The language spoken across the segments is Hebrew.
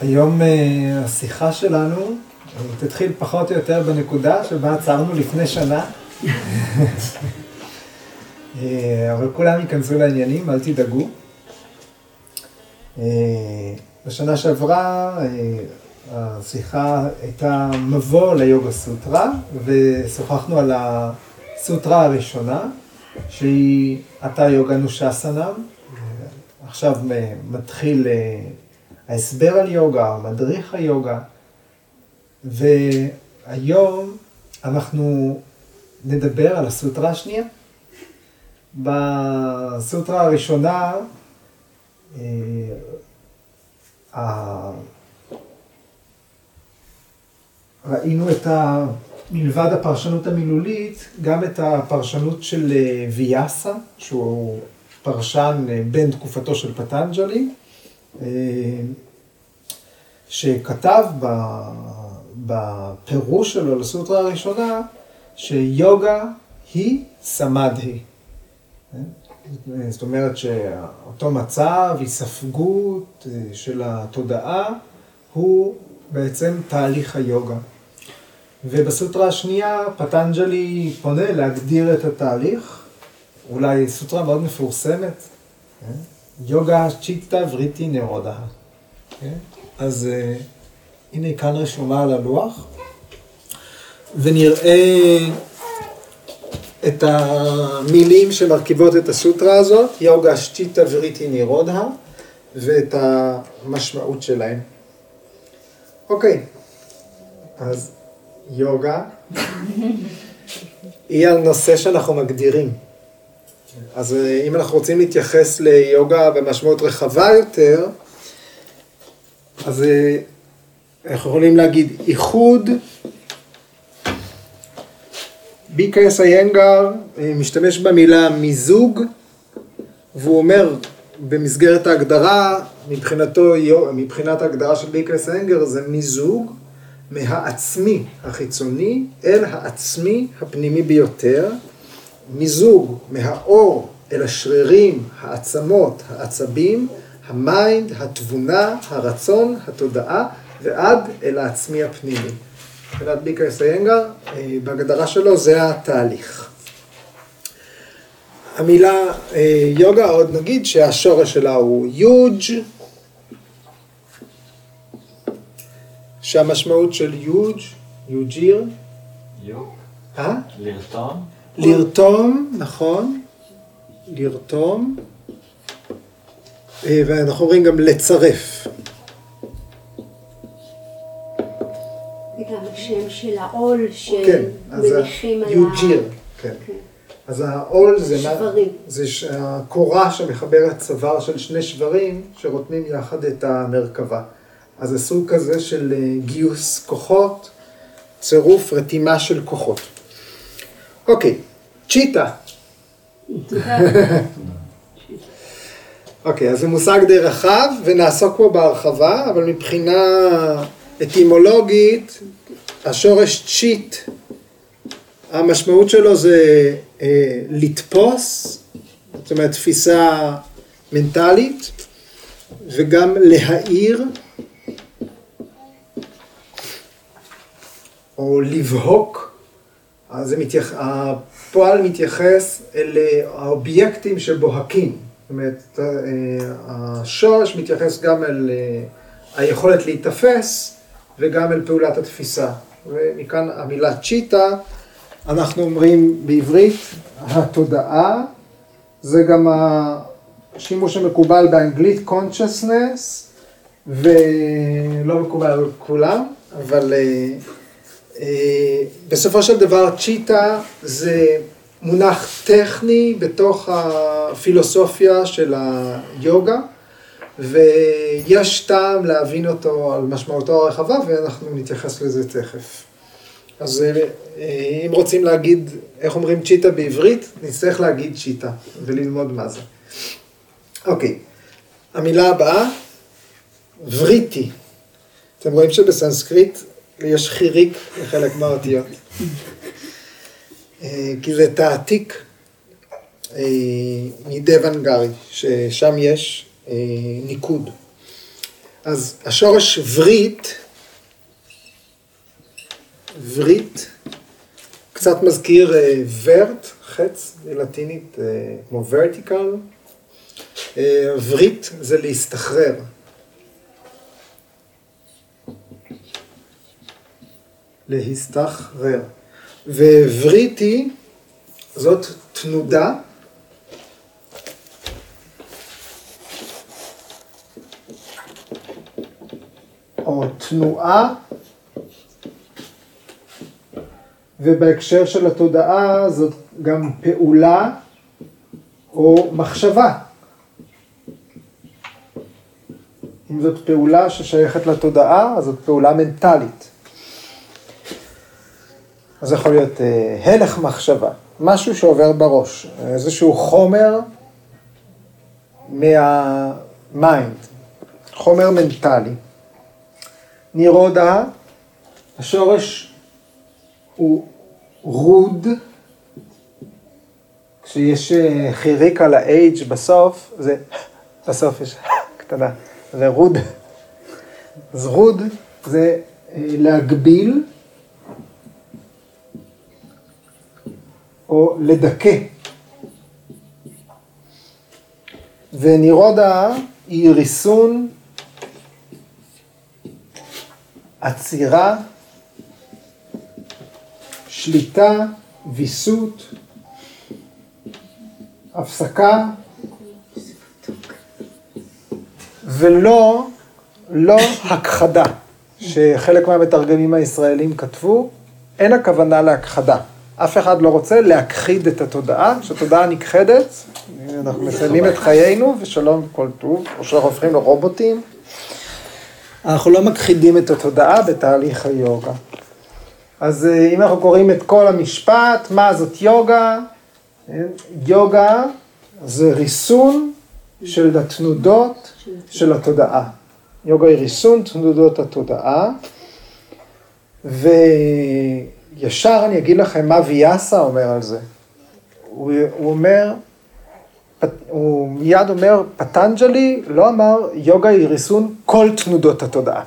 היום אה, השיחה שלנו אה, תתחיל פחות או יותר בנקודה שבה עצרנו לפני שנה. אה, אבל כולם ייכנסו לעניינים, אל תדאגו. בשנה שעברה השיחה הייתה מבוא ליוגה סוטרה, ושוחחנו על הסוטרה הראשונה, שהיא עתה יוגה נושסנם. עכשיו מתחיל ההסבר על יוגה, מדריך היוגה, והיום אנחנו נדבר על הסוטרה השנייה. בסוטרה הראשונה, אה, ראינו את ה... מלבד הפרשנות המילולית, גם את הפרשנות של אה, ויאסה, שהוא פרשן אה, בן תקופתו של פטנג'לי, שכתב בפירוש שלו לסוטרה הראשונה, שיוגה היא סמדהי. זאת אומרת שאותו מצב, היספגות אה, של התודעה, הוא בעצם תהליך היוגה. ובסוטרה השנייה, פטנג'לי פונה להגדיר את התהליך, אולי סוטרה מאוד מפורסמת? יוגה צ'יטה וריטי נרודה. כן? אז uh, הנה כאן רשומה על הלוח, ונראה את המילים שמרכיבות את הסוטרה הזאת, יוגה צ'יטה וריטי נרודה, ואת המשמעות שלהם. אוקיי, אז יוגה היא על נושא שאנחנו מגדירים. אז אה, אם אנחנו רוצים להתייחס ליוגה במשמעות רחבה יותר, אז אה, אנחנו יכולים להגיד איחוד, ביקייס איינגר אה, משתמש במילה מיזוג, והוא אומר במסגרת ההגדרה, מבחינתו, מבחינת ההגדרה של ביקייס איינגר זה מיזוג מהעצמי החיצוני אל העצמי הפנימי ביותר. מיזוג מהעור אל השרירים, העצמות, העצבים, ה mind, התבונה, הרצון, התודעה, ועד אל העצמי הפנימי. מבחינת בי.קיי.אס איינגר, אה, בהגדרה שלו זה התהליך. המילה אה, יוגה, עוד נגיד שהשורש שלה הוא יוג', שהמשמעות של יוג', יוג'יר. יוג. אה? לרתום. לרתום, נכון, לרתום, אה, ואנחנו אומרים גם לצרף. וגם השם של העול שמניחים על ה... יוג'יר, כן. כן. אז העול זה, זה הקורה שמחברת צוואר של שני שברים שרותמים יחד את המרכבה. אז זה סוג כזה של אה, גיוס כוחות, צירוף רתימה של כוחות. אוקיי, צ'יטה. אוקיי, אז זה מושג די רחב, ונעסוק בו בהרחבה, אבל מבחינה אטימולוגית, השורש צ'יט, המשמעות שלו זה אה, לתפוס, זאת אומרת תפיסה מנטלית, וגם להאיר, או לבהוק. אז מתייח... הפועל מתייחס אל האובייקטים שבוהקים. זאת אומרת, אה, השורש מתייחס גם אל אה, היכולת להיתפס וגם אל פעולת התפיסה. ומכאן המילה צ'יטה, אנחנו אומרים בעברית, התודעה, זה גם השימוש המקובל באנגלית consciousness, ולא מקובל על כולם, אבל אה, אה, בסופו של דבר צ'יטה זה מונח טכני בתוך הפילוסופיה של היוגה, ויש טעם להבין אותו על משמעותו הרחבה, ואנחנו נתייחס לזה תכף. אז אה, אם רוצים להגיד איך אומרים צ'יטה בעברית, נצטרך להגיד צ'יטה וללמוד מה זה. אוקיי, המילה הבאה, וריטי. אתם רואים שבסנסקריט יש חיריק לחלק מהאותיות. אה, כי זה תעתיק אה, מדבנגרי, ששם יש אה, ניקוד. אז השורש ורית, ורית, קצת מזכיר ורט, חץ, בלטינית, כמו ורטיקל. ורית זה להסתחרר. להסתחרר. ווריתי זאת תנודה. או תנועה, ובהקשר של התודעה זאת גם פעולה או מחשבה. אם זאת פעולה ששייכת לתודעה, אז זאת פעולה מנטלית. אז זה יכול להיות אה, הלך מחשבה, משהו שעובר בראש, איזשהו חומר מה mind, חומר מנטלי. נירודה, השורש הוא רוד, כשיש אה, חיריק על ה-H בסוף, זה, בסוף יש קטנה, זה רוד. אז רוד זה אה, להגביל או לדכא. ונירודה היא ריסון, עצירה, שליטה, ויסות, הפסקה, ולא, לא הכחדה, שחלק מהמתרגמים הישראלים כתבו, אין הכוונה להכחדה. אף אחד לא רוצה להכחיד את התודעה, כשהתודעה נכחדת, אנחנו מסיימים את חיינו ושלום וכל טוב, או שאנחנו הופכים לרובוטים. אנחנו לא מכחידים את התודעה בתהליך היוגה. אז אה, אם אנחנו קוראים את כל המשפט, מה זאת יוגה? יוגה זה ריסון של התנודות של התודעה. יוגה היא ריסון תנודות התודעה, ו... ישר אני אגיד לכם מה ויאסה אומר על זה. הוא, הוא אומר, הוא מיד אומר, פטנג'לי לא אמר יוגה היא ריסון כל תנודות התודעה.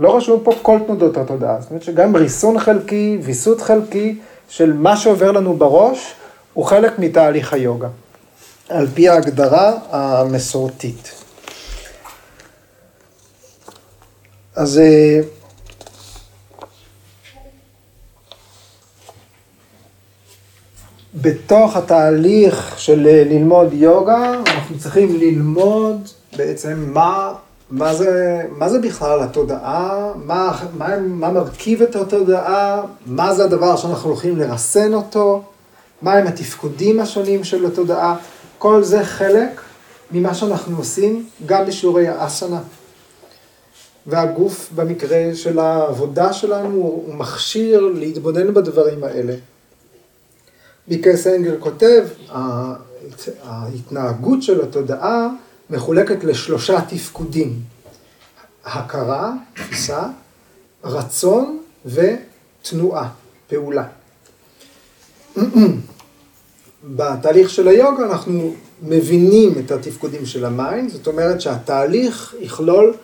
לא רשום פה כל תנודות התודעה. זאת אומרת שגם ריסון חלקי, ויסות חלקי של מה שעובר לנו בראש, הוא חלק מתהליך היוגה. על פי ההגדרה המסורתית. אז בתוך התהליך של אה, ללמוד יוגה, אנחנו צריכים ללמוד בעצם מה, מה, זה, מה זה בכלל התודעה, מה, מה, מה מרכיב את התודעה, מה זה הדבר שאנחנו הולכים לרסן אותו, מהם התפקודים השונים של התודעה, כל זה חלק ממה שאנחנו עושים גם בשיעורי האסנה. והגוף במקרה של העבודה שלנו הוא מכשיר להתבונן בדברים האלה. מיקל סנגר כותב, ההתנהגות של התודעה מחולקת לשלושה תפקודים, הכרה, תפיסה, רצון ותנועה, פעולה. בתהליך של היוגה אנחנו מבינים את התפקודים של ה mind, זאת אומרת שהתהליך יכלול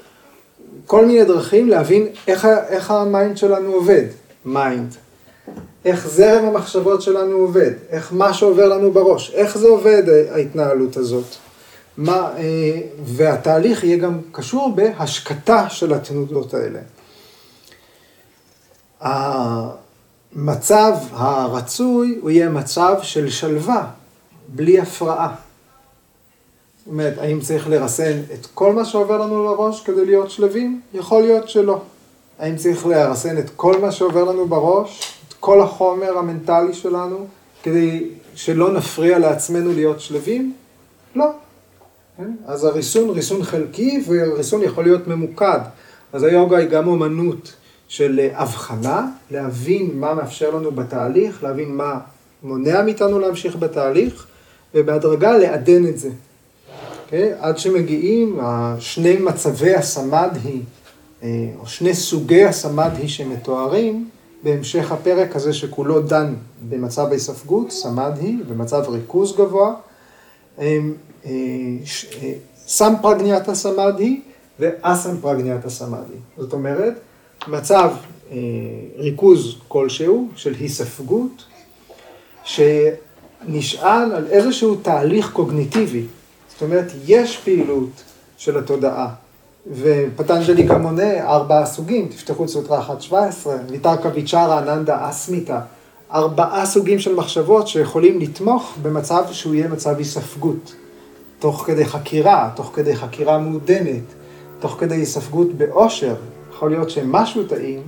כל מיני דרכים להבין איך, איך ה mind שלנו עובד, mind. איך זרם המחשבות שלנו עובד, איך מה שעובר לנו בראש, איך זה עובד ההתנהלות הזאת. מה, אה, והתהליך יהיה גם קשור בהשקטה של התנודות האלה. המצב הרצוי הוא יהיה מצב של שלווה, בלי הפרעה. זאת אומרת, האם צריך לרסן את כל מה שעובר לנו לראש כדי להיות שלווים? יכול להיות שלא. האם צריך לרסן את כל מה שעובר לנו בראש כל החומר המנטלי שלנו כדי שלא נפריע לעצמנו להיות שלווים? לא. כן? אז הריסון, ריסון חלקי, וריסון יכול להיות ממוקד. אז היוגה היא גם אומנות של הבחנה, להבין מה מאפשר לנו בתהליך, להבין מה מונע מאיתנו להמשיך בתהליך, ובהדרגה לעדן את זה. Okay? אוקיי? עד שמגיעים שני מצבי הסמדהי, אה, או שני סוגי הסמדהי שמתוארים, בהמשך הפרק הזה שכולו דן במצב ההיספגות, סמדהי, במצב ריכוז גבוה, אה, אה, סמפרגניאטה סמדהי ואסם פרגניאטה סמאדי. זאת אומרת, מצב אה, ריכוז כלשהו של היספגות, שנשען על איזשהו תהליך קוגניטיבי. זאת אומרת, יש פעילות של התודעה. ופטנג'לי גם מונה ארבעה סוגים, תפתחו את סוטרה 1.17, ויתרקה ויצ'רה, אננדה, אסמיתה, ארבעה סוגים של מחשבות שיכולים לתמוך במצב שהוא יהיה מצב היספגות, תוך כדי חקירה, תוך כדי חקירה מעודנת, תוך כדי היספגות באושר. יכול להיות שמשהו טעים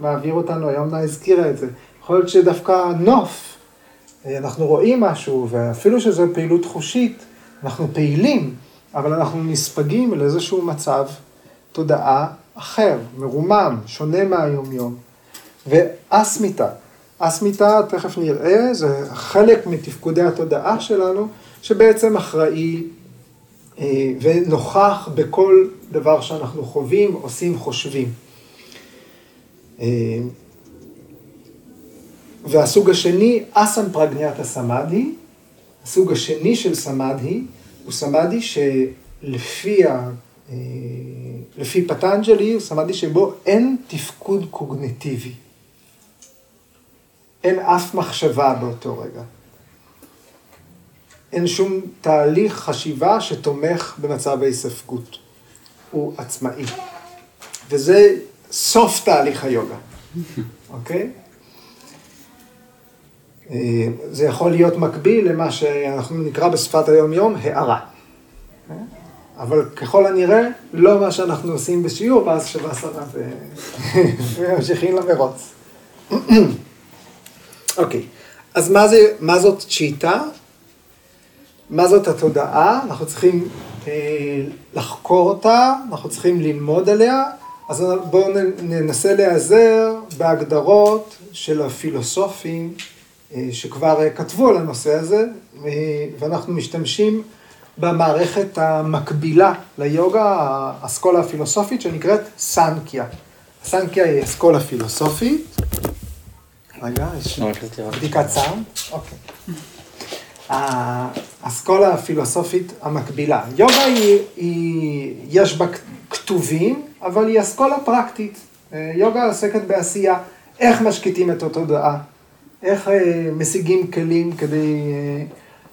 מעביר אותנו, היום נא הזכירה את זה, יכול להיות שדווקא נוף, אנחנו רואים משהו, ואפילו שזו פעילות חושית, אנחנו פעילים, אבל אנחנו נספגים לאיזשהו מצב תודעה אחר, מרומם, שונה מהיומיום. ואסמיתה, אסמיתה, תכף נראה, זה חלק מתפקודי התודעה שלנו, שבעצם אחראי אה, ונוכח בכל דבר שאנחנו חווים, עושים, חושבים. אה, והסוג השני, אסם פרגניאטה סמאדי, הסוג השני של סמאדי, הוא סמאדי שלפי ה... אה, לפי פטנג'לי, הוא סמאדי שבו אין תפקוד קוגנטיבי. אין אף מחשבה באותו רגע. אין שום תהליך חשיבה שתומך במצב ההיספגות. הוא עצמאי. וזה סוף תהליך היוגה, אוקיי? אה, זה יכול להיות מקביל למה שאנחנו נקרא בשפת היום-יום הערה. אבל ככל הנראה, לא מה שאנחנו עושים בשיעור, ואז שווה שרה וממשיכים למרוץ. אוקיי, אז מה, זה, מה זאת צ'יטה? מה זאת התודעה? אנחנו צריכים אה, לחקור אותה, אנחנו צריכים ללמוד עליה, אז בואו ננסה להיעזר בהגדרות של הפילוסופים אה, שכבר אה, כתבו על הנושא הזה, אה, ואנחנו משתמשים במערכת המקבילה ליוגה, האסכולה הפילוסופית שנקראת סנקיה. סנקיה היא אסכולה פילוסופית. רגע, יש בדיקת סאונד. אוקיי. האסכולה הפילוסופית המקבילה. יוגה היא, היא, יש בה כתובים, אבל היא אסכולה פרקטית. יוגה עוסקת בעשייה, איך משקיטים את התודעה, איך אה, משיגים כלים כדי אה,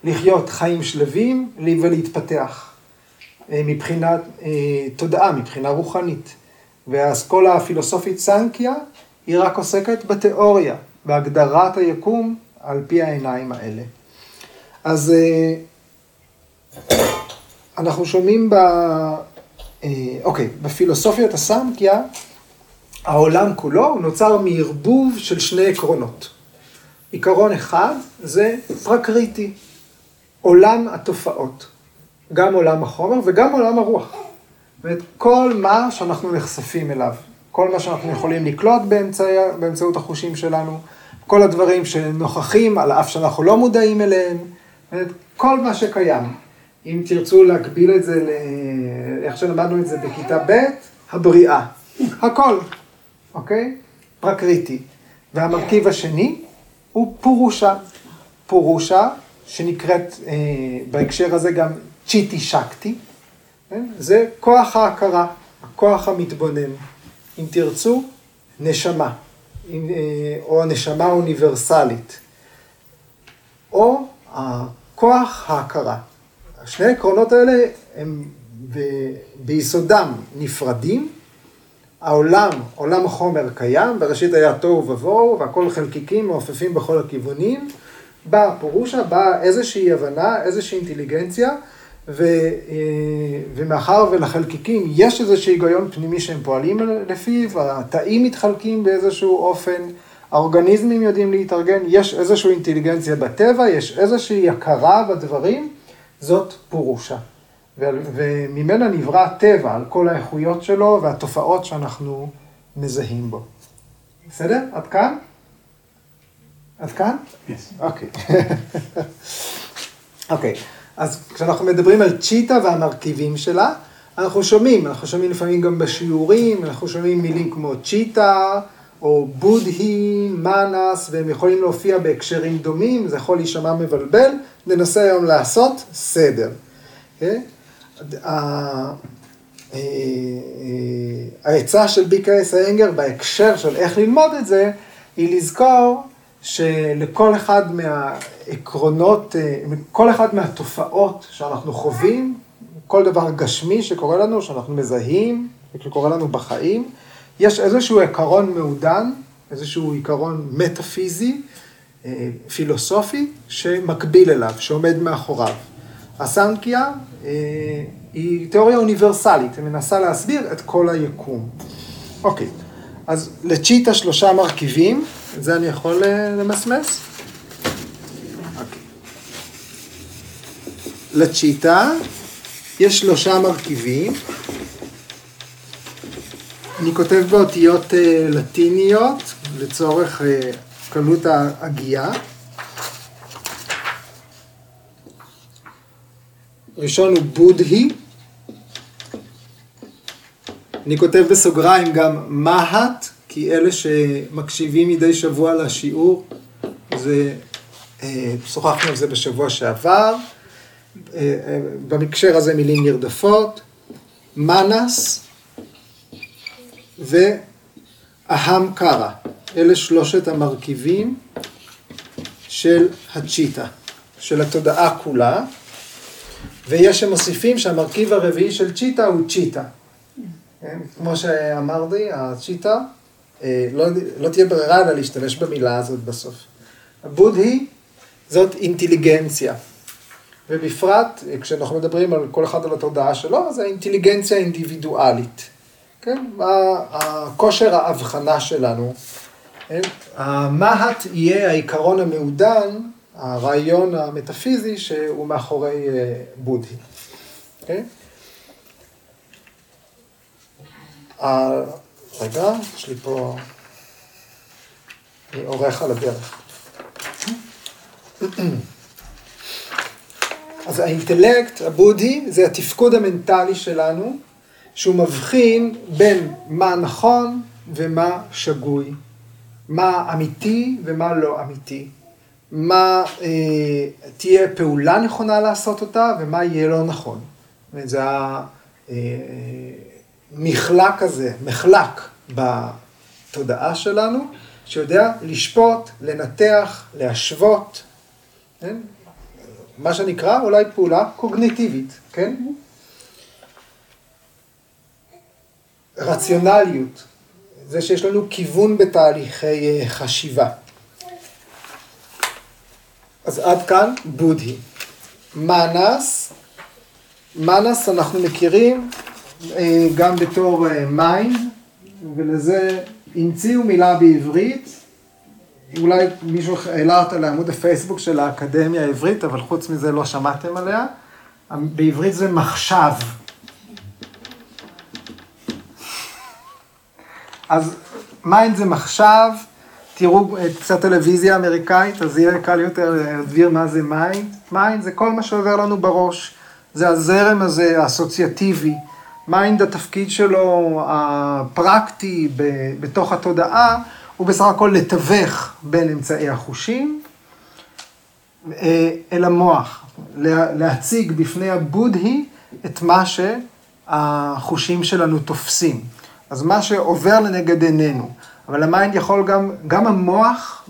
לחיות חיים שלווים ולהתפתח אה, מבחינת תודעה, מבחינה רוחנית. והאסכולה הפילוסופית סנקיה היא רק עוסקת בתיאוריה, בהגדרת היקום על פי העיניים האלה. אז אנחנו שומעים ב... אוקיי, בפילוסופיית הסנקיה, העולם כולו נוצר מערבוב של שני עקרונות. עיקרון אחד זה פרקריטי, עולם התופעות, גם עולם החומר וגם עולם הרוח. אומרת, כל מה שאנחנו נחשפים אליו, כל מה שאנחנו יכולים לקלוט באמצע, באמצעות החושים שלנו, כל הדברים שנוכחים על אף שאנחנו לא מודעים אליהם, אומרת, כל מה שקיים. אם תרצו להקביל את זה לאיך שלמדנו את זה בכיתה ב', הבריאה. הכל, אוקיי? פרקריטי. והמרכיב השני הוא פורושה. פורושה, שנקראת אה, בהקשר הזה גם צ'יטי שקטי, כן? זה כוח ההכרה, הכוח המתבונן. אם תרצו, נשמה, אה, או הנשמה האוניברסלית, או כוח ההכרה. שני העקרונות האלה הם ב, ביסודם נפרדים, העולם, עולם החומר קיים, בראשית היה תוהו ובוהו, והכל חלקיקים מעופפים בכל הכיוונים. באה פורושה, באה איזושהי הבנה, איזושהי אינטליגנציה, ו, אה, ומאחר ולחלקיקים יש איזשהו היגיון פנימי שהם פועלים לפיו, התאים מתחלקים באיזשהו אופן, האורגניזמים יודעים להתארגן, יש איזושהי אינטליגנציה בטבע, יש איזושהי הכרה בדברים, זאת פורושה. וממנה נברא הטבע על כל האיכויות שלו והתופעות שאנחנו מזהים בו. בסדר? עד כאן? עד כאן? אוקיי. אוקיי, אז כשאנחנו מדברים על צ'יטה והמרכיבים שלה, אנחנו שומעים, אנחנו שומעים לפעמים גם בשיעורים, אנחנו שומעים מילים כמו צ'יטה, או בודהי, מנס, והם יכולים להופיע בהקשרים דומים, זה יכול להישמע מבלבל, ננסה היום לעשות סדר. Okay? אה, העצה של ביקייס האנגר בהקשר של איך ללמוד את זה, היא לזכור שלכל אחד מהעקרונות, אה, כל אחד מהתופעות שאנחנו חווים, כל דבר גשמי שקורה לנו, שאנחנו מזהים, שקורה לנו בחיים, יש איזשהו עקרון מעודן, איזשהו עיקרון מטאפיזי, אה, פילוסופי, שמקביל אליו, שעומד מאחוריו. הסנקיה אה, היא תיאוריה אוניברסלית, היא מנסה להסביר את כל היקום. אוקיי, אז לצ'יטה שלושה מרכיבים, את זה אני יכול אה, למסמס? אוקיי. לצ'יטה יש שלושה מרכיבים. אני כותב באותיות אה, לטיניות לצורך קלות ההגייה. ראשון הוא בודהי. אני כותב בסוגריים גם מהט, כי אלה שמקשיבים מדי שבוע לשיעור, זה, אה, שוחחנו על זה בשבוע שעבר, במקשר הזה מילים נרדפות, מנס, ואהם קרא. אלה שלושת המרכיבים של הצ'יטה, של התודעה כולה, ויש שמוסיפים שהמרכיב הרביעי של צ'יטה הוא צ'יטה. כן? כמו שאמרתי, הצ'יטה, אה, לא, לא תהיה ברירה אלא להשתמש במילה הזאת בסוף. הבודהי זאת אינטליגנציה. ובפרט, כשאנחנו מדברים על כל אחד על התודעה שלו, זה האינטליגנציה האינדיבידואלית. כן? הכושר ההבחנה שלנו. כן? המהט יהיה העיקרון המעודן, הרעיון המטאפיזי שהוא מאחורי אה, בודהי. כן? רגע, יש לי פה... אני עורך על הדרך. אז האינטלקט הבודהי זה התפקוד המנטלי שלנו, שהוא מבחין בין מה נכון ומה שגוי, מה אמיתי ומה לא אמיתי, מה אה, תהיה פעולה נכונה לעשות אותה ומה יהיה לא נכון. זה המחלק הזה, מחלק בתודעה שלנו, שיודע לשפוט, לנתח, להשוות, כן? מה שנקרא אולי פעולה קוגניטיבית, כן? רציונליות, זה שיש לנו כיוון בתהליכי אה, חשיבה. אז עד כאן בודהי. מנס, מנס אנחנו מכירים אה, גם בתור אה, ולזה המציאו מילה בעברית, אולי מישהו העלה אותה לעמוד הפייסבוק של האקדמיה העברית, אבל חוץ מזה לא שמעתם עליה. בעברית זה מחשב. אז mind זה מחשב, תראו קצת טלוויזיה אמריקאית, אז יהיה קל יותר להסביר מה זה mind. mind זה כל מה שעובר לנו בראש, זה הזרם הזה האסוציאטיבי. mind התפקיד שלו הפרקטי בתוך התודעה, הוא בסך הכל לתווך בין אמצעי החושים אה, אל המוח, להציג בפני הבודהי את מה שהחושים שלנו תופסים. אז מה שעובר לנגד עינינו, אבל ה mind יכול גם, גם המוח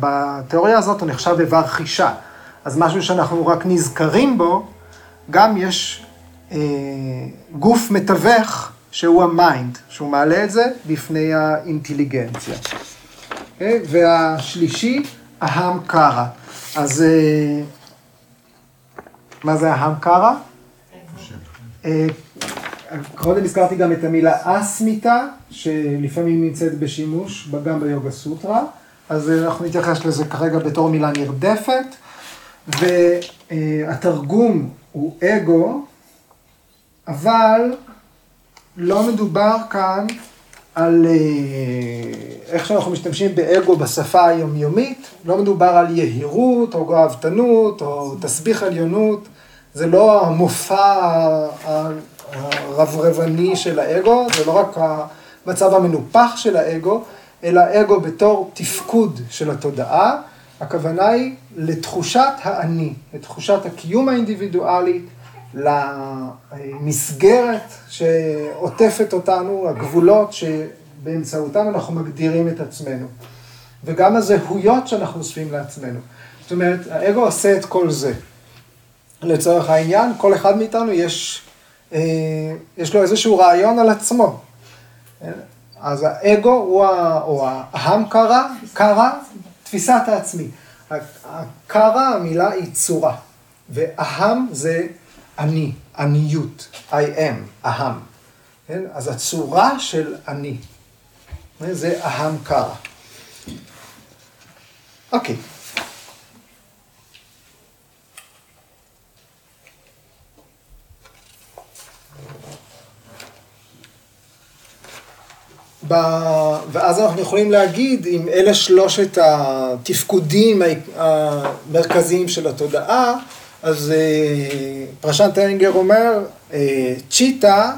בתיאוריה הזאת הוא נחשב איבר חישה. אז משהו שאנחנו רק נזכרים בו, גם יש אה, גוף מתווך שהוא ה mind, שהוא מעלה את זה בפני האינטליגנציה. Okay? אוקיי? והשלישי, אהם קרא. אז אה, מה זה אהם קרא? אה, קודם הזכרתי גם את המילה אסמיתה, שלפעמים נמצאת בשימוש, גם ביוגה סוטרה, אז אנחנו נתייחס לזה כרגע בתור מילה נרדפת, והתרגום הוא אגו, אבל לא מדובר כאן על אה, איך שאנחנו משתמשים באגו בשפה היומיומית, לא מדובר על יהירות או גאוותנות או תסביך עליונות, זה לא המופע הרברבני של האגו, זה לא רק המצב המנופח של האגו, אלא אגו בתור תפקוד של התודעה, הכוונה היא לתחושת האני, לתחושת הקיום האינדיבידואלית, למסגרת שעוטפת אותנו, הגבולות שבאמצעותם אנחנו מגדירים את עצמנו. וגם הזהויות שאנחנו אוספים לעצמנו. זאת אומרת, האגו עושה את כל זה. לצורך העניין, כל אחד מאיתנו יש, יש לו איזשהו רעיון על עצמו. אז האגו הוא, ה, או האהם קרא, קרא, תפיסת העצמי. הקרא, המילה היא צורה, ואהם זה אני, עניות, I am, אהם. כן? אז הצורה של אני, זה אהם קרא. אוקיי. ב... ואז אנחנו יכולים להגיד אם אלה שלושת התפקודים המרכזיים של התודעה, אז אה, פרשן טיינגר אומר, אה, צ'יטה,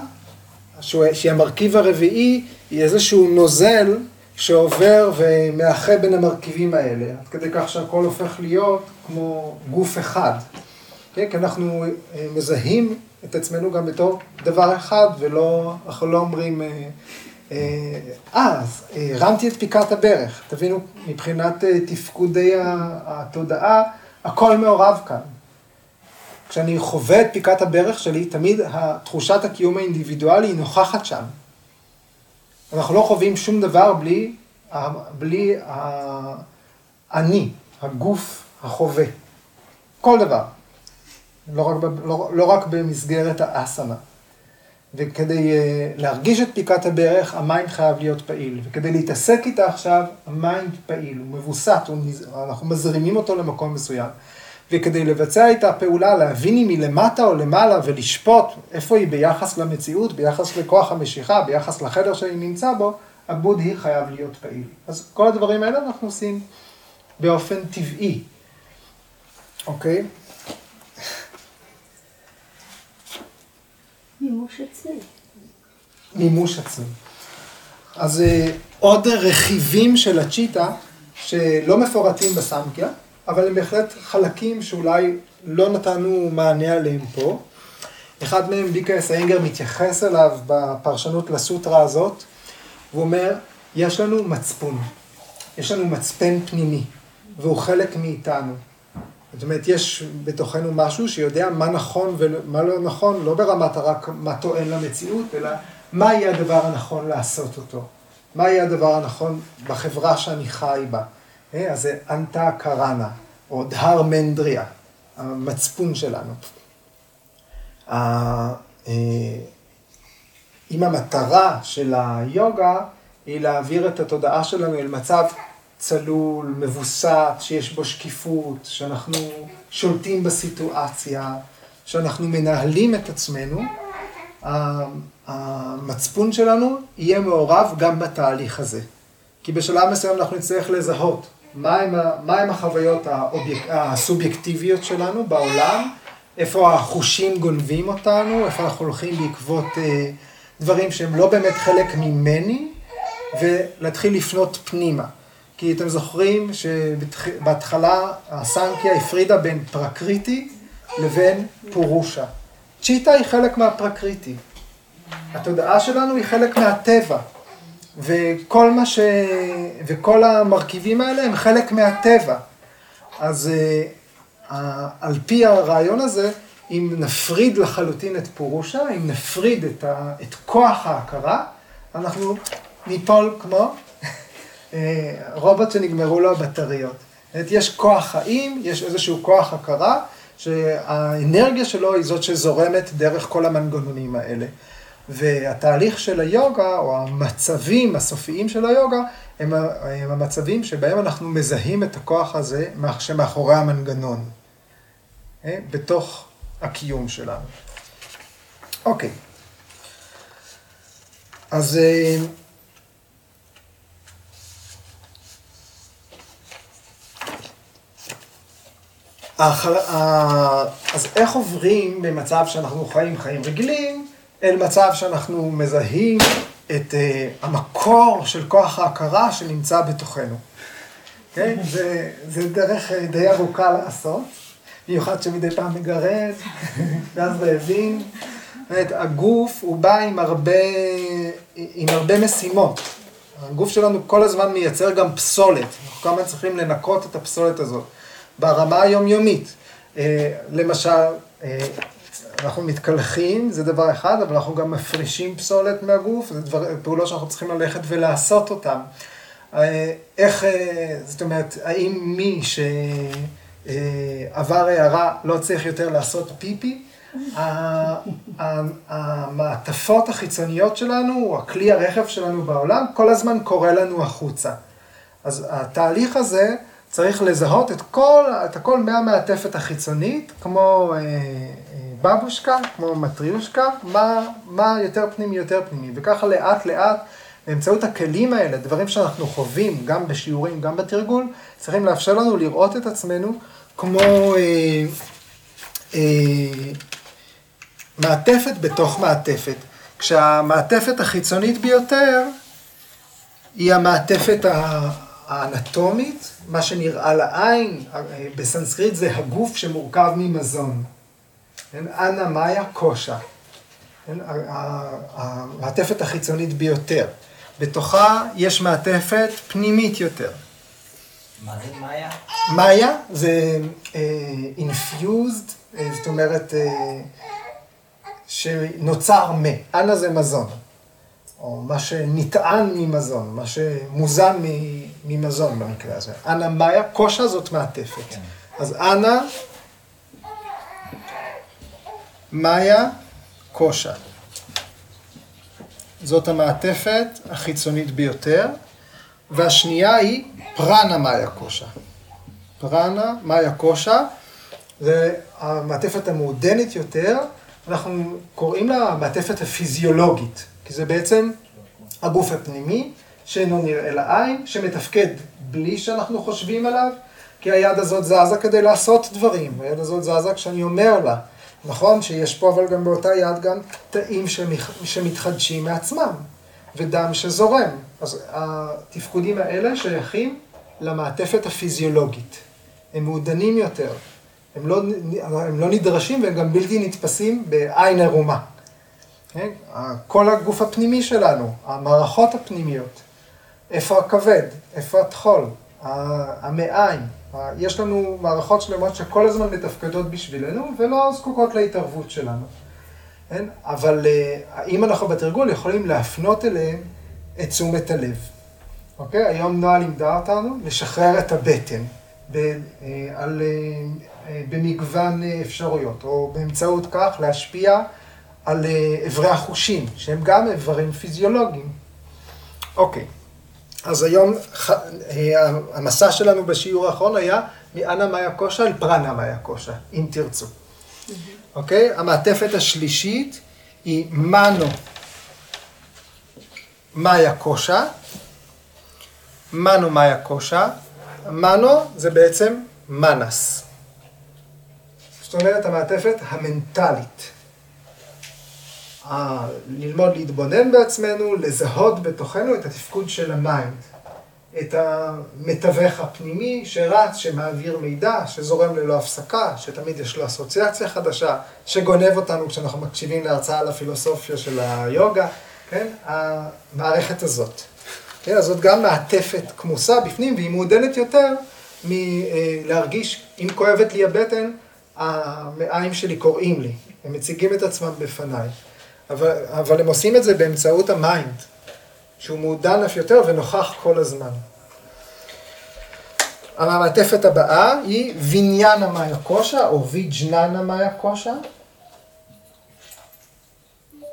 שהיא המרכיב הרביעי, היא איזשהו נוזל שעובר ומאחה בין המרכיבים האלה, עד כדי כך שהכל הופך להיות כמו גוף אחד. כן? כי אנחנו אה, מזהים את עצמנו גם בתור דבר אחד, ולא, אנחנו לא אומרים, אז הרמתי את פיקת הברך. תבינו, מבחינת תפקודי התודעה, הכל מעורב כאן. כשאני חווה את פיקת הברך שלי, תמיד תחושת הקיום האינדיבידואלי היא נוכחת שם. אנחנו לא חווים שום דבר בלי, בלי האני, הגוף החווה. כל דבר. לא רק, לא, לא רק במסגרת האסנה. וכדי uh, להרגיש את פיקת הברך, ה mind חייב להיות פעיל. וכדי להתעסק איתה עכשיו, ה mind פעיל, הוא מווסת, הוא, אנחנו מזרימים אותו למקום מסוים. וכדי לבצע את הפעולה, להבין אם היא למטה או למעלה ולשפוט איפה היא ביחס למציאות, ביחס לכוח המשיכה, ביחס לחדר שאני נמצא בו, הבודהי חייב להיות פעיל. אז כל הדברים האלה אנחנו עושים באופן טבעי, אוקיי? מימוש עצמי. אז אה, עוד רכיבים של הצ'יטה שלא מפורטים בסמקיה, אבל הם בהחלט חלקים שאולי לא נתנו מענה עליהם פה. אחד מהם, ביקרס איינגר מתייחס אליו בפרשנות לסוטרה הזאת, והוא אומר, יש לנו מצפון, יש לנו מצפן פנימי, והוא חלק מאיתנו. זאת אומרת, יש בתוכנו משהו שיודע מה נכון ומה לא נכון, לא ברמת רק מה טוען למציאות, אלא מה יהיה הדבר הנכון לעשות אותו. מה יהיה הדבר הנכון בחברה שאני חי בה. אה, אז זה אנטה קראנה, או דהר מנדריה, המצפון שלנו. אה, אם המטרה של היוגה היא להעביר את התודעה שלנו אל מצב צלול, מבוסת, שיש בו שקיפות, שאנחנו שולטים בסיטואציה, שאנחנו מנהלים את עצמנו, המצפון שלנו יהיה מעורב גם בתהליך הזה. כי בשלב מסוים אנחנו נצטרך לזהות מהם, מהם החוויות האוביק, הסובייקטיביות שלנו בעולם, איפה החושים גונבים אותנו, איפה אנחנו הולכים בעקבות אה, דברים שהם לא באמת חלק ממני, ולהתחיל לפנות פנימה. כי אתם זוכרים שבהתחלה הסנקיה הפרידה בין פרקריטי לבין פורושה. צ'יטה היא חלק מהפרקריטי. התודעה שלנו היא חלק מהטבע. וכל מה ש... וכל המרכיבים האלה הם חלק מהטבע. אז uh, על פי הרעיון הזה, אם נפריד לחלוטין את פורושה, אם נפריד את, ה... את כוח ההכרה, אנחנו ניפול כמו אה, רובוט שנגמרו לו הבטריות. יש כוח חיים, יש איזשהו כוח הכרה, שהאנרגיה שלו היא זאת שזורמת דרך כל המנגנונים האלה. והתהליך של היוגה, או המצבים הסופיים של היוגה, הם, הם המצבים שבהם אנחנו מזהים את הכוח הזה שמאחורי המנגנון, אה, בתוך הקיום שלנו. אוקיי. אז... אז איך עוברים במצב שאנחנו חיים חיים רגילים אל מצב שאנחנו מזהים את uh, המקור של כוח ההכרה שנמצא בתוכנו. כן? זה, זה דרך uh, די ארוכה לעשות, במיוחד שמדי פעם מגרד, ואז רעבים. באמת, הגוף הוא בא עם הרבה, עם הרבה משימות. הגוף שלנו כל הזמן מייצר גם פסולת. אנחנו כל הזמן צריכים לנקות את הפסולת הזאת ברמה היומיומית. אה, למשל, אה, אנחנו מתקלחים, זה דבר אחד, אבל אנחנו גם מפרישים פסולת מהגוף, זה דבר, פעולות שאנחנו צריכים ללכת ולעשות אותן. אה, איך, זאת אומרת, האם מי שעבר הערה לא צריך יותר לעשות פיפי? המעטפות החיצוניות שלנו, הכלי הרכב שלנו בעולם, כל הזמן קורא לנו החוצה. אז התהליך הזה צריך לזהות את כל, את הכל מהמעטפת החיצונית, כמו אה, אה, בבושקה, כמו מטריושקה, מה, מה יותר פנימי, יותר פנימי. וככה לאט לאט, באמצעות הכלים האלה, דברים שאנחנו חווים, גם בשיעורים, גם בתרגול, צריכים לאפשר לנו לראות את עצמנו כמו... אה, אה, מעטפת בתוך מעטפת, כשהמעטפת החיצונית ביותר היא המעטפת האנטומית, מה שנראה לעין, בסנסקריט זה הגוף שמורכב ממזון. כן? אנה מאיה קושה. כן? המעטפת החיצונית ביותר. בתוכה יש מעטפת פנימית יותר. מה זה מאיה? מאיה זה uh, infused, uh, זאת אומרת, שנוצר מ, אנה זה מזון, או מה שנטען ממזון, מה שמוזן ממזון במקרה הזה. אנה מאיה, קושה זאת מעטפת. כן. אז אנה, מאיה, קושה. זאת המעטפת החיצונית ביותר, והשנייה היא פרנה מאיה קושה. פרנה מאיה קושה, זה המעטפת המעודנת יותר, אנחנו קוראים לה המעטפת הפיזיולוגית, כי זה בעצם הגוף הפנימי, שאינו נראה לעין, שמתפקד בלי שאנחנו חושבים עליו, כי היד הזאת זזה כדי לעשות דברים, היד הזאת זזה כשאני אומר לה. נכון שיש פה אבל גם באותה יד גם תאים שמתחדשים מעצמם, ודם שזורם. אז התפקודים האלה שייכים למעטפת הפיזיולוגית. הם מעודנים יותר. הם לא, הם לא נדרשים והם גם בלתי נתפסים בעין ערומה. כן? כל הגוף הפנימי שלנו, המערכות הפנימיות, איפה הכבד, איפה הטחול, המעיים, יש לנו מערכות שלמות שכל הזמן מתפקדות בשבילנו ולא זקוקות להתערבות שלנו. כן? אבל אה, אם אנחנו בתרגול יכולים להפנות אליהם את תשומת הלב. אוקיי? היום נועה לימדה אותנו לשחרר את הבטן ב, אה, על אה, במגוון אפשרויות, או באמצעות כך להשפיע על אה, אברי החושים, שהם גם איברים פיזיולוגיים. אוקיי, אז היום המסע שלנו בשיעור האחרון היה מאנה מאיה קושה אל פרנה מאיה קושה, אם תרצו. אוקיי? המעטפת השלישית היא מנו מאיה קושה. מנו מאיה קושה. מנו זה בעצם מנס. זאת אומרת, המעטפת המנטלית. ללמוד להתבונן בעצמנו, לזהות בתוכנו את התפקוד של ה mind, את המתווך הפנימי שרץ, שמעביר מידע, שזורם ללא הפסקה, שתמיד יש לו אסוציאציה חדשה, שגונב אותנו כשאנחנו מקשיבים להרצאה על הפילוסופיה של היוגה, כן? המערכת הזאת. כן? אז זאת גם מעטפת כמוסה בפנים, והיא מעודנת יותר מלהרגיש, אם כואבת לי הבטן, המעיים שלי קוראים לי, הם מציגים את עצמם בפניי. אבל, אבל הם עושים את זה באמצעות ה mind, שהוא מעודן אף יותר ונוכח כל הזמן. המעטפת הבאה היא ויניאנה מאיה קושה, או ויג'ננה מאיה קושה.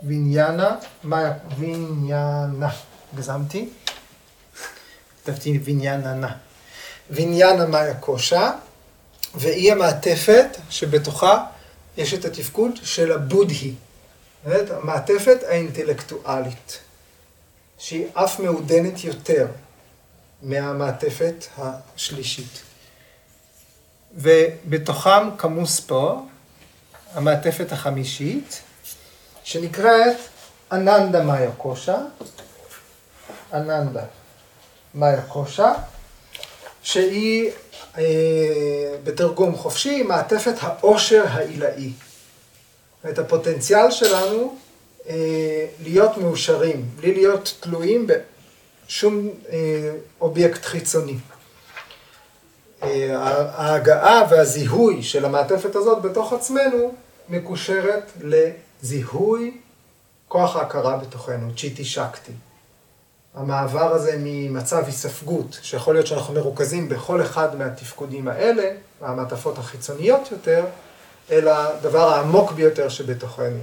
ויניאנה מאיה, ויניאנה, גזמתי. כתבתי ויניאנה. ויניאנה מאיה קושה. והיא המעטפת שבתוכה יש את התפקוד של הבודהי, המעטפת האינטלקטואלית, שהיא אף מעודנת יותר מהמעטפת השלישית. ובתוכם כמוס פה המעטפת החמישית, שנקראת אננדה מאיה קושה, אננדה מאיה קושה, שהיא אה, בתרגום חופשי מעטפת העושר העילאי. את הפוטנציאל שלנו אה, להיות מאושרים, בלי להיות תלויים בשום אה, אובייקט חיצוני. אה, ההגעה והזיהוי של המעטפת הזאת בתוך עצמנו מקושרת לזיהוי כוח ההכרה בתוכנו, צ'יטי שקטי. המעבר הזה ממצב היספגות, שיכול להיות שאנחנו מרוכזים בכל אחד מהתפקודים האלה, המעטפות החיצוניות יותר, אל הדבר העמוק ביותר שבתוכנו.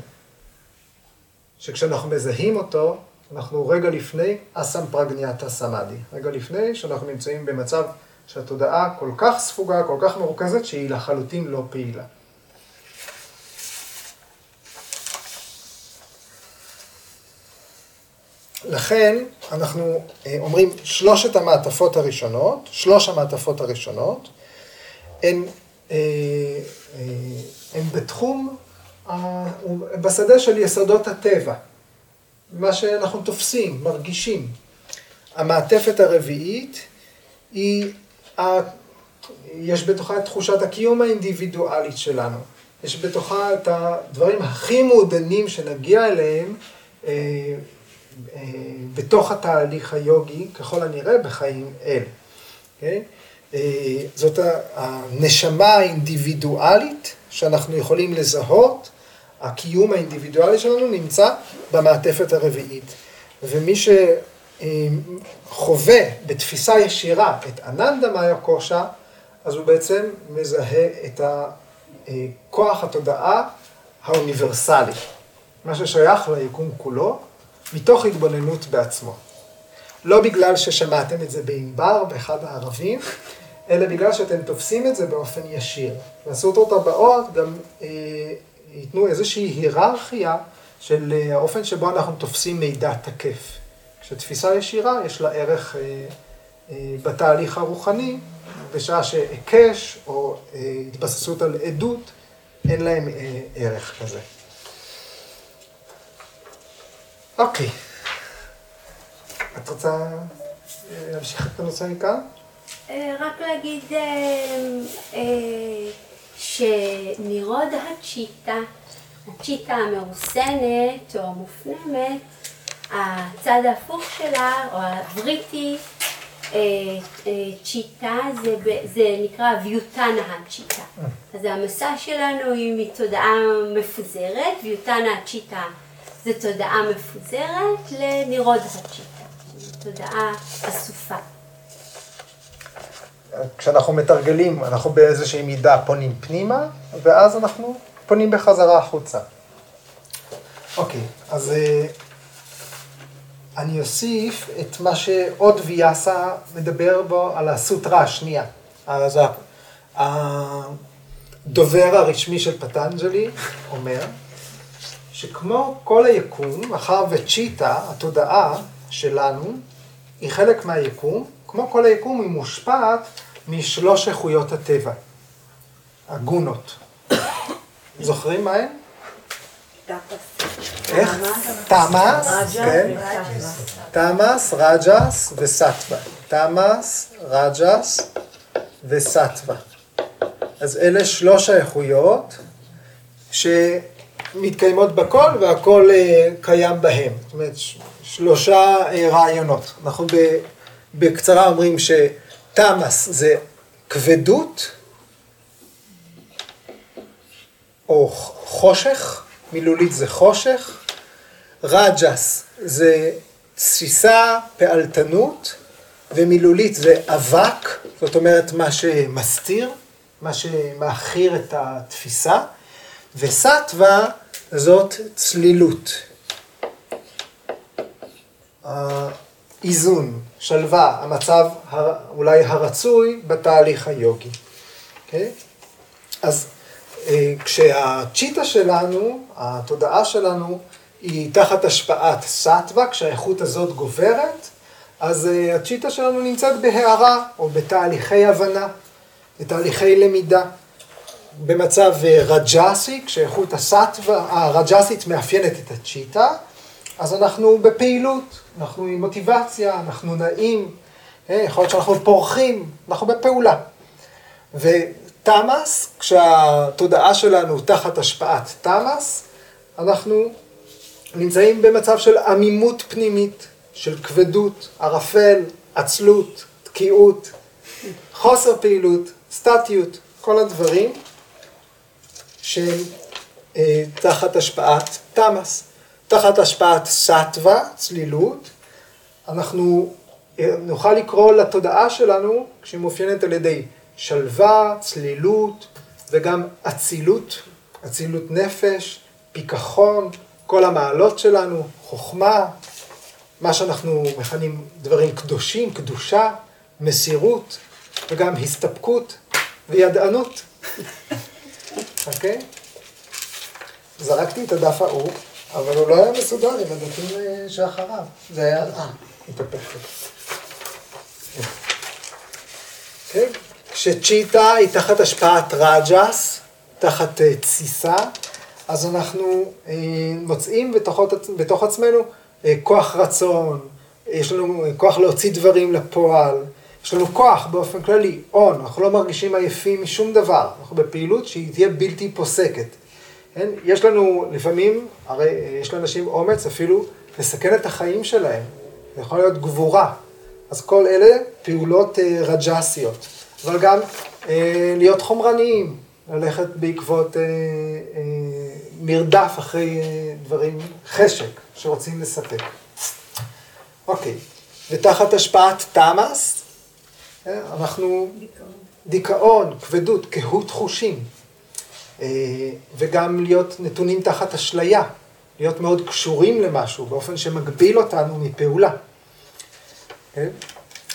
שכשאנחנו מזהים אותו, אנחנו רגע לפני אסם פרגניאטה סמאדי. רגע לפני שאנחנו נמצאים במצב שהתודעה כל כך ספוגה, כל כך מרוכזת, שהיא לחלוטין לא פעילה. לכן אנחנו אה, אומרים שלושת המעטפות הראשונות, שלוש המעטפות הראשונות, הן, אה, אה, הן בתחום, בשדה של יסודות הטבע, מה שאנחנו תופסים, מרגישים. המעטפת הרביעית היא, יש בתוכה את תחושת הקיום האינדיבידואלית שלנו. יש בתוכה את הדברים הכי מעודנים שנגיע אליהם אה, בתוך התהליך היוגי, ככל הנראה, בחיים אל. Okay? אה, זאת הנשמה האינדיבידואלית שאנחנו יכולים לזהות, הקיום האינדיבידואלי שלנו נמצא במעטפת הרביעית. ומי שחווה בתפיסה ישירה את אננדה מאיה קושה, אז הוא בעצם מזהה את כוח התודעה האוניברסלי, מה ששייך ליקום כולו, מתוך התבוננות בעצמו. לא בגלל ששמעתם את זה בענבר, באחד הערבים, אלא בגלל שאתם תופסים את זה באופן ישיר. והסוטרות הבאות גם אה, ייתנו איזושהי היררכיה של אה, האופן שבו אנחנו תופסים מידע תקף. כשתפיסה ישירה יש לה ערך אה, בתהליך הרוחני, בשעה שהיקש או התבססות על עדות, אין להם ערך כזה. אוקיי. את רוצה להמשיך את הנושא מכאן? אה, רק להגיד אה, שנירוד הצ'יטה, הצ'יטה המרוסנת או המופנמת, הצד ההפוך שלה, או הבריטי, צ'יטה, זה, זה נקרא ויוטנה הצ'יטה. אז המסע שלנו היא מתודעה מפוזרת, ויוטנה הצ'יטה זה תודעה מפוזרת לנירוד הצ'יטה, תודעה אסופה. כשאנחנו מתרגלים, אנחנו באיזושהי מידה פונים פנימה, ואז אנחנו פונים בחזרה החוצה. אוקיי, אז אה, אני אוסיף את מה שעוד ויאסה מדבר בו על הסוטרה השנייה. אז הדובר הרשמי של פטנג'לי אומר, שכמו כל היקום, מאחר וצ'יטה, התודעה שלנו, היא חלק מהיקום, כמו כל היקום היא מושפעת משלוש איכויות הטבע, הגונות. זוכרים מה הן? איך? תמאס, כן. תמאס, רג'ס וסטווה. תמאס, רג'ס וסטווה. אז אלה שלוש האיכויות ש... מתקיימות בכל והכל אה, קיים בהם. זאת אומרת, שלושה אה, רעיונות. אנחנו בקצרה אומרים שתמאס זה כבדות או חושך, מילולית זה חושך, רג'ס זה תסיסה, פעלתנות, ומילולית זה אבק, זאת אומרת מה שמסתיר, מה שמאכיר את התפיסה, וסטווה זאת צלילות. האיזון, שלווה, המצב אולי הרצוי בתהליך היוגי. Okay? אוקיי? אז אה, כשהצ'יטה שלנו, התודעה שלנו, היא תחת השפעת סטווה, כשהאיכות הזאת גוברת, אז אה, הצ'יטה שלנו נמצאת בהערה או בתהליכי הבנה, בתהליכי למידה. במצב אה, רג'אסי, כשאיכות הסטווה הרג'אסית מאפיינת את הצ'יטה, אז אנחנו בפעילות, אנחנו עם מוטיבציה, אנחנו נעים, אה, יכול להיות שאנחנו פורחים, אנחנו בפעולה. ותמאס, כשהתודעה שלנו תחת השפעת תמאס, אנחנו נמצאים במצב של עמימות פנימית, של כבדות, ערפל, עצלות, תקיעות, חוסר פעילות, סטטיות, כל הדברים שהם אה, תחת השפעת תמאס. תחת השפעת סטווה, צלילות, אנחנו אה, נוכל לקרוא לתודעה שלנו, כשהיא מאופיינת על ידי שלווה, צלילות וגם אצילות, אצילות נפש, פיכחון, כל המעלות שלנו, חוכמה, מה שאנחנו מכנים דברים קדושים, קדושה, מסירות וגם הסתפקות וידענות. אוקיי? Okay? זרקתי את הדף ההוא, אבל הוא לא היה מסודר עם הדפים אה, שאחריו. זה היה... אה, התהפך. כן? כשצ'יטה היא תחת השפעת רג'ס, תחת אה, תסיסה, אז אנחנו אה, מוצאים בתוך, עצמנו כוח רצון, יש לנו כוח להוציא דברים לפועל, יש לנו כוח באופן כללי, און, אנחנו לא מרגישים עייפים משום דבר, אנחנו בפעילות שהיא תהיה בלתי פוסקת. כן? יש לנו לפעמים, הרי יש לאנשים אומץ אפילו לסכן את החיים שלהם, זה יכול להיות גבורה. אז כל אלה פעולות אה, רג'סיות, אבל גם אה, להיות חומרניים, ללכת בעקבות אה, אה, מרדף אחרי אה, דברים, חשק שרוצים לספק. אוקיי, ותחת השפעת תמאס, אה, אנחנו דיכאון, כבדות, קהות חושים, אה, וגם להיות נתונים תחת אשליה, להיות מאוד קשורים למשהו באופן שמגביל אותנו מפעולה. כן?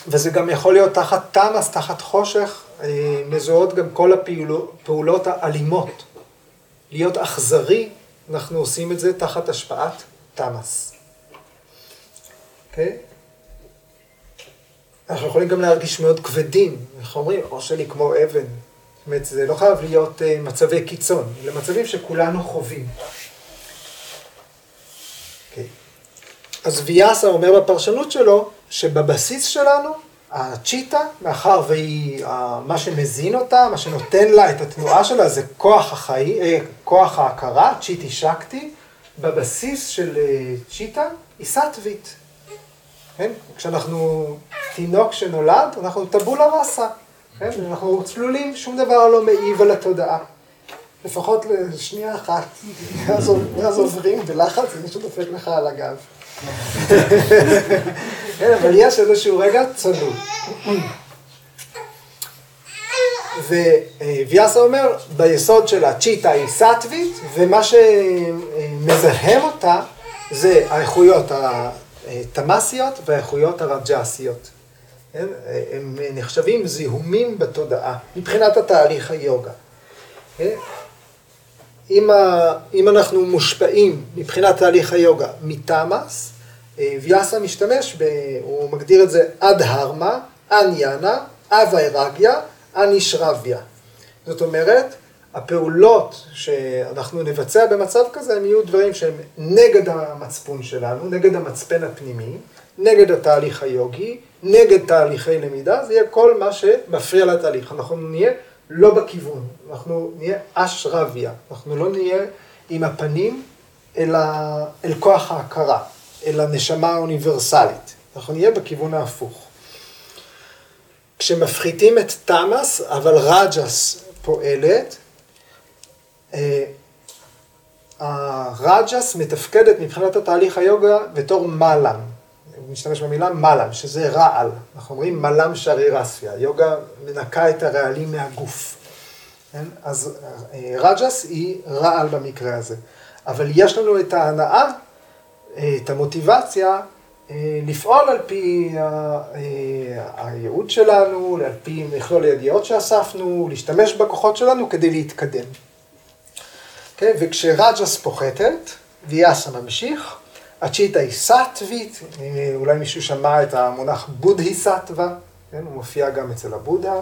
וזה גם יכול להיות תחת תמ"ס, תחת חושך, אה, מזוהות גם כל הפעולות האלימות. להיות אכזרי, אנחנו עושים את זה תחת השפעת תמ"ס. Okay? אוקיי? אנחנו יכולים גם להרגיש מאוד כבדים, איך אומרים, הראש שלי כמו אבן. אומרת, זה לא חייב להיות אה, מצבי קיצון, אלא מצבים שכולנו חווים. Okay. אוקיי. אז ויאסה אומר בפרשנות שלו, שבבסיס שלנו, הצ'יטה, מאחר והיא, מה שמזין אותה, מה שנותן לה את התנועה שלה, זה כוח החיים, אה, כוח ההכרה, צ'יטי שקטי, בבסיס של אה, צ'יטה היא סטווית. כן? כשאנחנו תינוק שנולד, אנחנו טבולה ראסה. כן? אנחנו צלולים, שום דבר לא מעיב על התודעה. לפחות לשנייה אחת, ואז עוברים בלחץ ומישהו דופק לך על הגב. כן, אבל יש איזשהו רגע צלול. וויאסה אומר, ביסוד של הצ'יטה היא סטווית, ומה שמזהם אותה זה האיכויות התמאסיות והאיכויות הרג'סיות. כן? הם נחשבים זיהומים בתודעה, מבחינת התהליך היוגה. כן? אם, ה, אם אנחנו מושפעים מבחינת תהליך היוגה מתמאס, אה, ויאסה משתמש, ב, הוא מגדיר את זה עד הרמה, אניאנה, אביירגיה, אנישרביה. זאת אומרת, הפעולות שאנחנו נבצע במצב כזה, הם יהיו דברים שהם נגד המצפון שלנו, נגד המצפן הפנימי, נגד התהליך היוגי, נגד תהליכי למידה, זה יהיה כל מה שמפריע לתהליך. אנחנו נהיה לא בכיוון, אנחנו נהיה אשרביה, אנחנו לא נהיה עם הפנים אל, ה... אל כוח ההכרה, אל הנשמה האוניברסלית, אנחנו נהיה בכיוון ההפוך. כשמפחיתים את תמאס, אבל רג'ס פועלת, אה, הרג'ס מתפקדת מבחינת התהליך היוגה בתור מלאם. משתמש במילה מלאם, שזה רעל. אנחנו אומרים מלאם שרי רספיה. יוגה מנקה את הרעלים מהגוף. כן? אז אה, רג'ס היא רעל במקרה הזה. אבל יש לנו את ההנאה, אה, את המוטיבציה, אה, לפעול על פי הייעוד שלנו, על פי מכלול הידיעות שאספנו, להשתמש בכוחות שלנו כדי להתקדם. כן? וכשרג'ס פוחתת, ויאסה ממשיך, הצ'יטה היא סטווית, אולי מישהו שמע את המונח בודהי סטווה, כן? הוא מופיע גם אצל הבודה.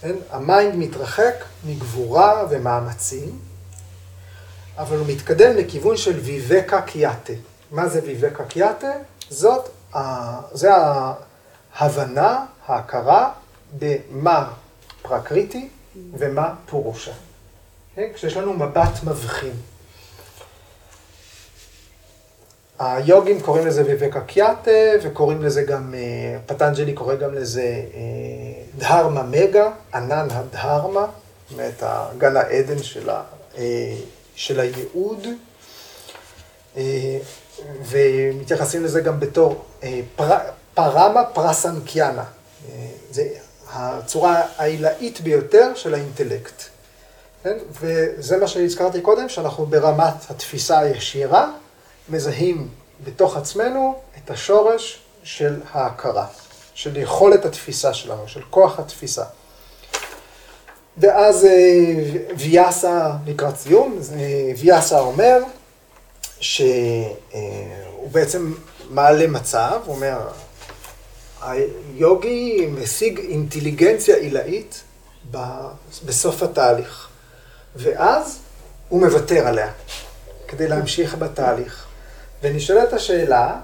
כן? ה mind מתרחק מגבורה ומאמצים, אבל הוא מתקדם לכיוון של ויבקה קיאטה. מה זה ויבקה קיאטה? זאת, זה ההבנה, ההכרה במה פרקריטי ומה פורושה. כן? כשיש לנו מבט מבחין. היוגים קוראים לזה ויבקה קיאטה, וקוראים לזה גם, אה, פטנג'לי קורא גם לזה אה, דהרמה מגה, ענן הדהרמה, זאת אומרת, גן העדן של, ה, אה, של הייעוד, ומתייחסים לזה גם בתור פר, פרמה פרסנקיאנה. זה הצורה העילאית ביותר של האינטלקט. כן? וזה מה שהזכרתי קודם, שאנחנו ברמת התפיסה הישירה, מזהים בתוך עצמנו את השורש של ההכרה, של יכולת התפיסה שלנו, של כוח התפיסה. ואז אה, ויאסה לקראת סיום, אה, ויאסה אומר שהוא בעצם מעלה מצב, הוא אומר, היוגי משיג אינטליגנציה עילאית בסוף התהליך, ואז הוא מוותר עליה כדי להמשיך בתהליך. ונשאלת השאלה,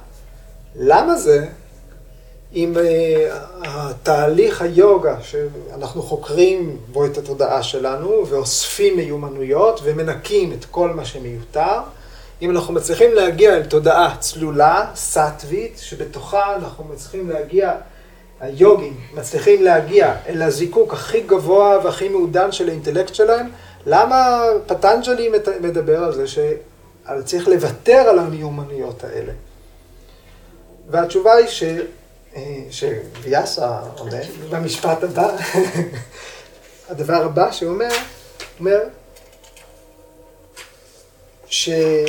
למה זה אם uh, התהליך היוגה שאנחנו חוקרים בו את התודעה שלנו ואוספים מיומנויות ומנקים את כל מה שמיותר, אם אנחנו מצליחים להגיע אל תודעה צלולה, סטווית, שבתוכה אנחנו מצליחים להגיע, היוגים מצליחים להגיע אל הזיקוק הכי גבוה והכי מעודן של האינטלקט שלהם, למה פטנג'לי מדבר על זה ש... אבל צריך לוותר על המיומנויות האלה. והתשובה היא ש... אה, שוויאסה עונה במשפט הבא, הדבר הבא שהוא אומר, אומר שהמצב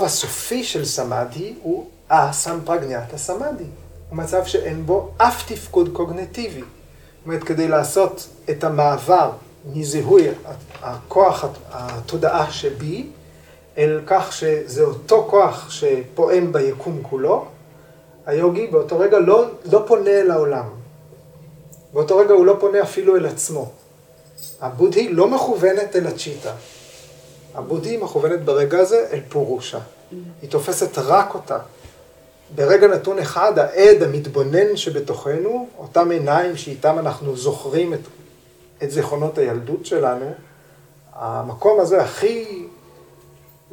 אה, הסופי של סמאדי הוא הסמפרגניאטה סמאדי. הוא מצב שאין בו אף תפקוד קוגנטיבי. זאת אומרת, כדי לעשות את המעבר מזיהוי הכוח, התודעה שבי, אל כך שזה אותו כוח שפועם ביקום כולו, היוגי באותו רגע לא, לא פונה אל העולם. באותו רגע הוא לא פונה אפילו אל עצמו. הבודהי לא מכוונת אל הצ'יטה. הבודהי מכוונת ברגע הזה אל פורושה. היא תופסת רק אותה. ברגע נתון אחד, העד המתבונן שבתוכנו, אותם עיניים שאיתם אנחנו זוכרים את את זיכרונות הילדות שלנו, המקום הזה הכי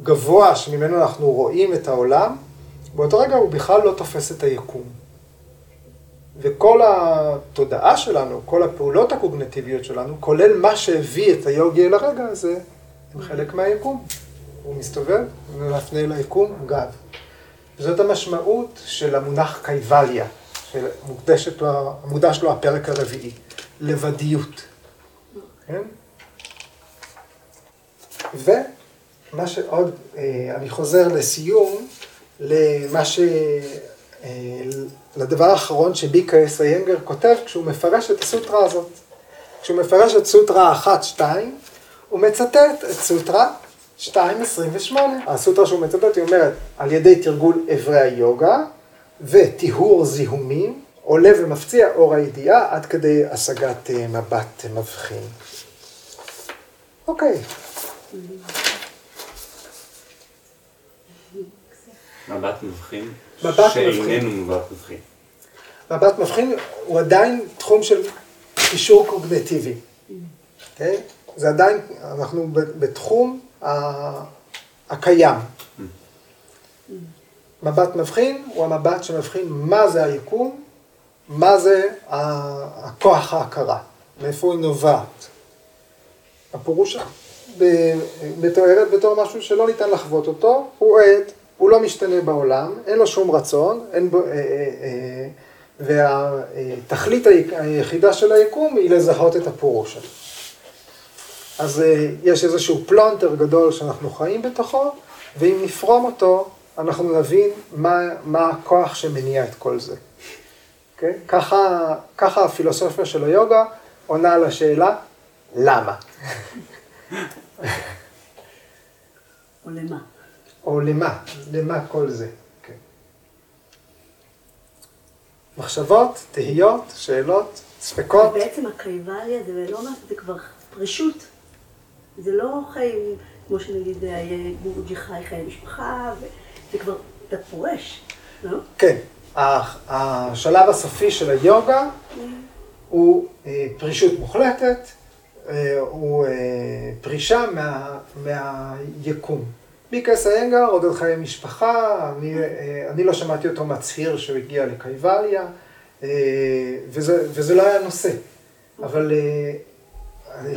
גבוה שממנו אנחנו רואים את העולם, באותו רגע הוא בכלל לא תופס את היקום. וכל התודעה שלנו, כל הפעולות הקוגנטיביות שלנו, כולל מה שהביא את היוגי אל הרגע הזה, הם חלק מהיקום. הוא מסתובב ומפנה ליקום גב. זאת המשמעות של המונח קייבליה, שמוקדש לו הפרק הרביעי, לבדיות. כן? ומה שעוד, אה, אני חוזר לסיום, למה ש... אה, לדבר האחרון שביקה אס.איינגר כותב כשהוא מפרש את הסוטרה הזאת. כשהוא מפרש את סוטרה 1-2, הוא מצטט את סוטרה 2.28. הסוטרה שהוא מצטט היא אומרת, על ידי תרגול אברי היוגה וטיהור זיהומים, עולה ומפציע אור הידיעה עד כדי השגת אה, מבט מבחין. אוקיי. מבט מבחין? שאיננו מבט מבחין. מבט מבחין הוא עדיין תחום של קישור קוגנטיבי. אוקיי? זה עדיין, אנחנו בתחום הקיים. מבט מבחין הוא המבט שמבחין מה זה היקום, מה זה הכוח ההכרה, מאיפה היא נובעת. הפירוש מתוארת בתור משהו שלא ניתן לחוות אותו, הוא עד, הוא לא משתנה בעולם, אין לו שום רצון, אין בו, אה, אה, אה, והתכלית היחידה של היקום היא לזהות את הפירוש. אז יש איזשהו פלונטר גדול שאנחנו חיים בתוכו, ואם נפרום אותו, אנחנו נבין מה, מה הכוח שמניע את כל זה. Okay? אוקיי? ככה, ככה הפילוסופיה של היוגה עונה על השאלה, למה? או למה? או למה, למה כל זה. כן. מחשבות, תהיות, שאלות, ספקות. בעצם הקריבליה זה לא מה, זה כבר פרישות. זה לא חיים, כמו שנגיד בוג'י חי חיי משפחה, זה כבר, אתה פורש, לא? כן. השלב הסופי של היוגה הוא אה, פרישות מוחלטת, אה, הוא אה, פרישה מה, מהיקום. מיקס איינגר, עודד חיי משפחה, אני, אני לא שמעתי אותו מצהיר שהוא הגיע לקייבליה, וזה, וזה לא היה נושא. אבל אני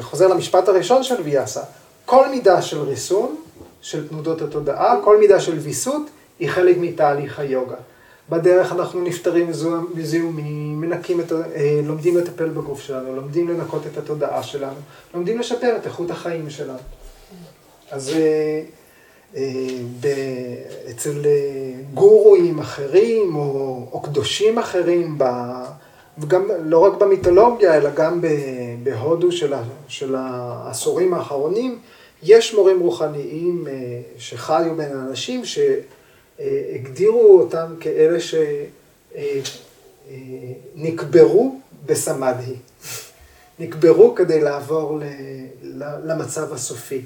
חוזר למשפט הראשון של ויאסה, כל מידה של ריסון, של תנודות התודעה, כל מידה של ויסות, היא חלק מתהליך היוגה. בדרך אנחנו נפטרים מזיהומים, מנקים את, אה, לומדים לטפל בגוף שלנו, לומדים לנקות את התודעה שלנו, לומדים לשפר את איכות החיים שלנו. אז אה, אה, אצל גורואים אחרים או, או קדושים אחרים, ב, וגם לא רק במיתולוגיה, אלא גם בהודו של, ה, של העשורים האחרונים, יש מורים רוחניים שחיו בין האנשים, ש... הגדירו אותם כאלה שנקברו בסמדהי. נקברו כדי לעבור למצב הסופי.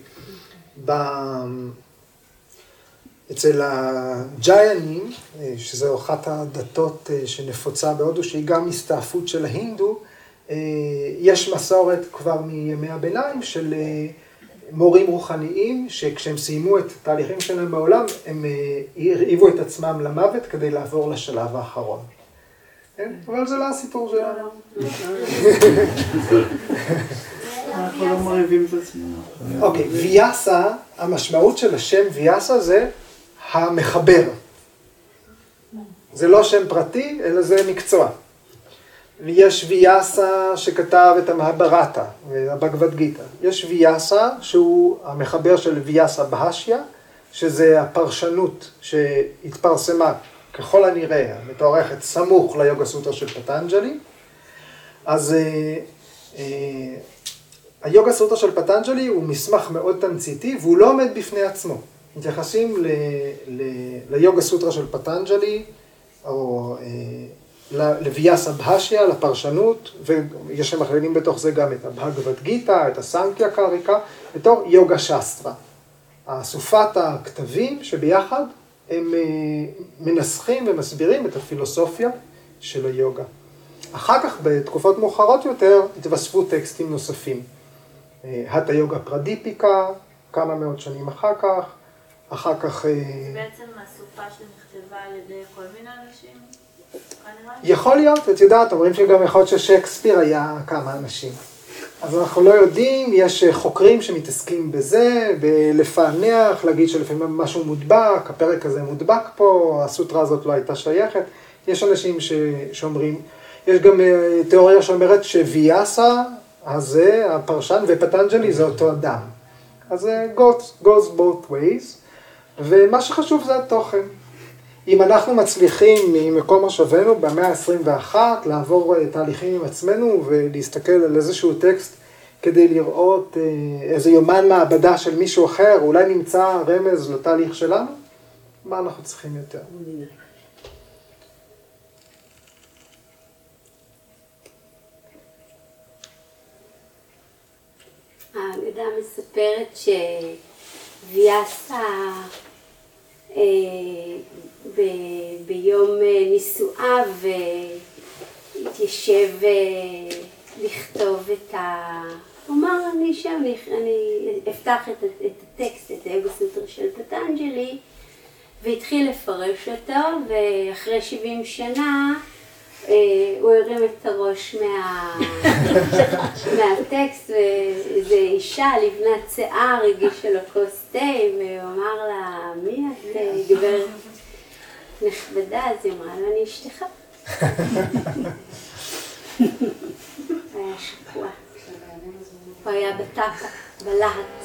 אצל הג'יינים, שזו אחת הדתות שנפוצה בהודו, שהיא גם הסתעפות של ההינדו, יש מסורת כבר מימי הביניים של מורים רוחניים, שכשהם סיימו את התהליכים שלהם בעולם, הם אה, הרעיבו את עצמם למוות כדי לעבור לשלב האחרון. כן? אבל זה לא הסיפור שלנו. אנחנו לא מרעיבים את עצמנו. אוקיי, ויאסה, המשמעות של השם ויאסה זה המחבר. זה לא שם פרטי, אלא זה מקצוע. ויש ויאסה שכתב את המהברטה, הבגבד גיתא. יש ויאסה שהוא המחבר של ויאסה בהשיה, שזה הפרשנות שהתפרסמה ככל הנראה, מתוארכת סמוך ליוגה סוטרה של פטנג'לי. אז אה, אה, היוגה סוטרה של פטנג'לי הוא מסמך מאוד תמציתי והוא לא עומד בפני עצמו. מתייחסים ל, ל, ליוגה סוטרה של פטנג'לי, או אה, לוויאסה בהשיה, לפרשנות, ויש להם מכלילים בתוך זה גם את הבהגבד גיתא, את הסנקיה קריקה, בתור יוגה שסטרה. אסופת הכתבים שביחד הם אה, מנסחים ומסבירים את הפילוסופיה של היוגה. אחר כך, בתקופות מאוחרות יותר, התווספו טקסטים נוספים. הטה יוגה פרדיפיקה, כמה מאות שנים אחר כך, אחר כך... אה, בעצם אסופה שנכתבה על ידי כל מיני אנשים? יכול להיות, את יודעת, אומרים שגם יכול להיות ששייקספיר היה כמה אנשים. אז אנחנו לא יודעים, יש חוקרים שמתעסקים בזה, בלפענח, להגיד שלפעמים משהו מודבק, הפרק הזה מודבק פה, הסוטרה הזאת לא הייתה שייכת. יש אנשים ש... שאומרים, יש גם אה, תיאוריה שאומרת שוויאסה הזה, הפרשן, ופטנג'לי זה אותו אדם. אז זה goes, goes both ways, ומה שחשוב זה התוכן. אם אנחנו מצליחים ממקום מושבנו במאה ה-21 לעבור אה, תהליכים עם עצמנו ולהסתכל על איזשהו טקסט כדי לראות אה, איזה יומן מעבדה של מישהו אחר, אולי נמצא רמז לתהליך שלנו, מה אנחנו צריכים יותר? האגדה מספרת שוויאסה אה, ב, ביום אה, נישואיו התיישב אה, לכתוב את ה... הוא אמר, אני שם, אני, אני אפתח את, את הטקסט, את האגו סוטרה של פטנג'לי, והתחיל לפרש אותו, ואחרי 70 שנה אה, הוא הרים את הראש מה... מהטקסט, ואיזו אישה לבנת שיער הגישה לו כוס תה, והוא אמר לה, מי את, גברת نخبدا زمانون يشتخب يا شكوى ويا بتاكا بلعت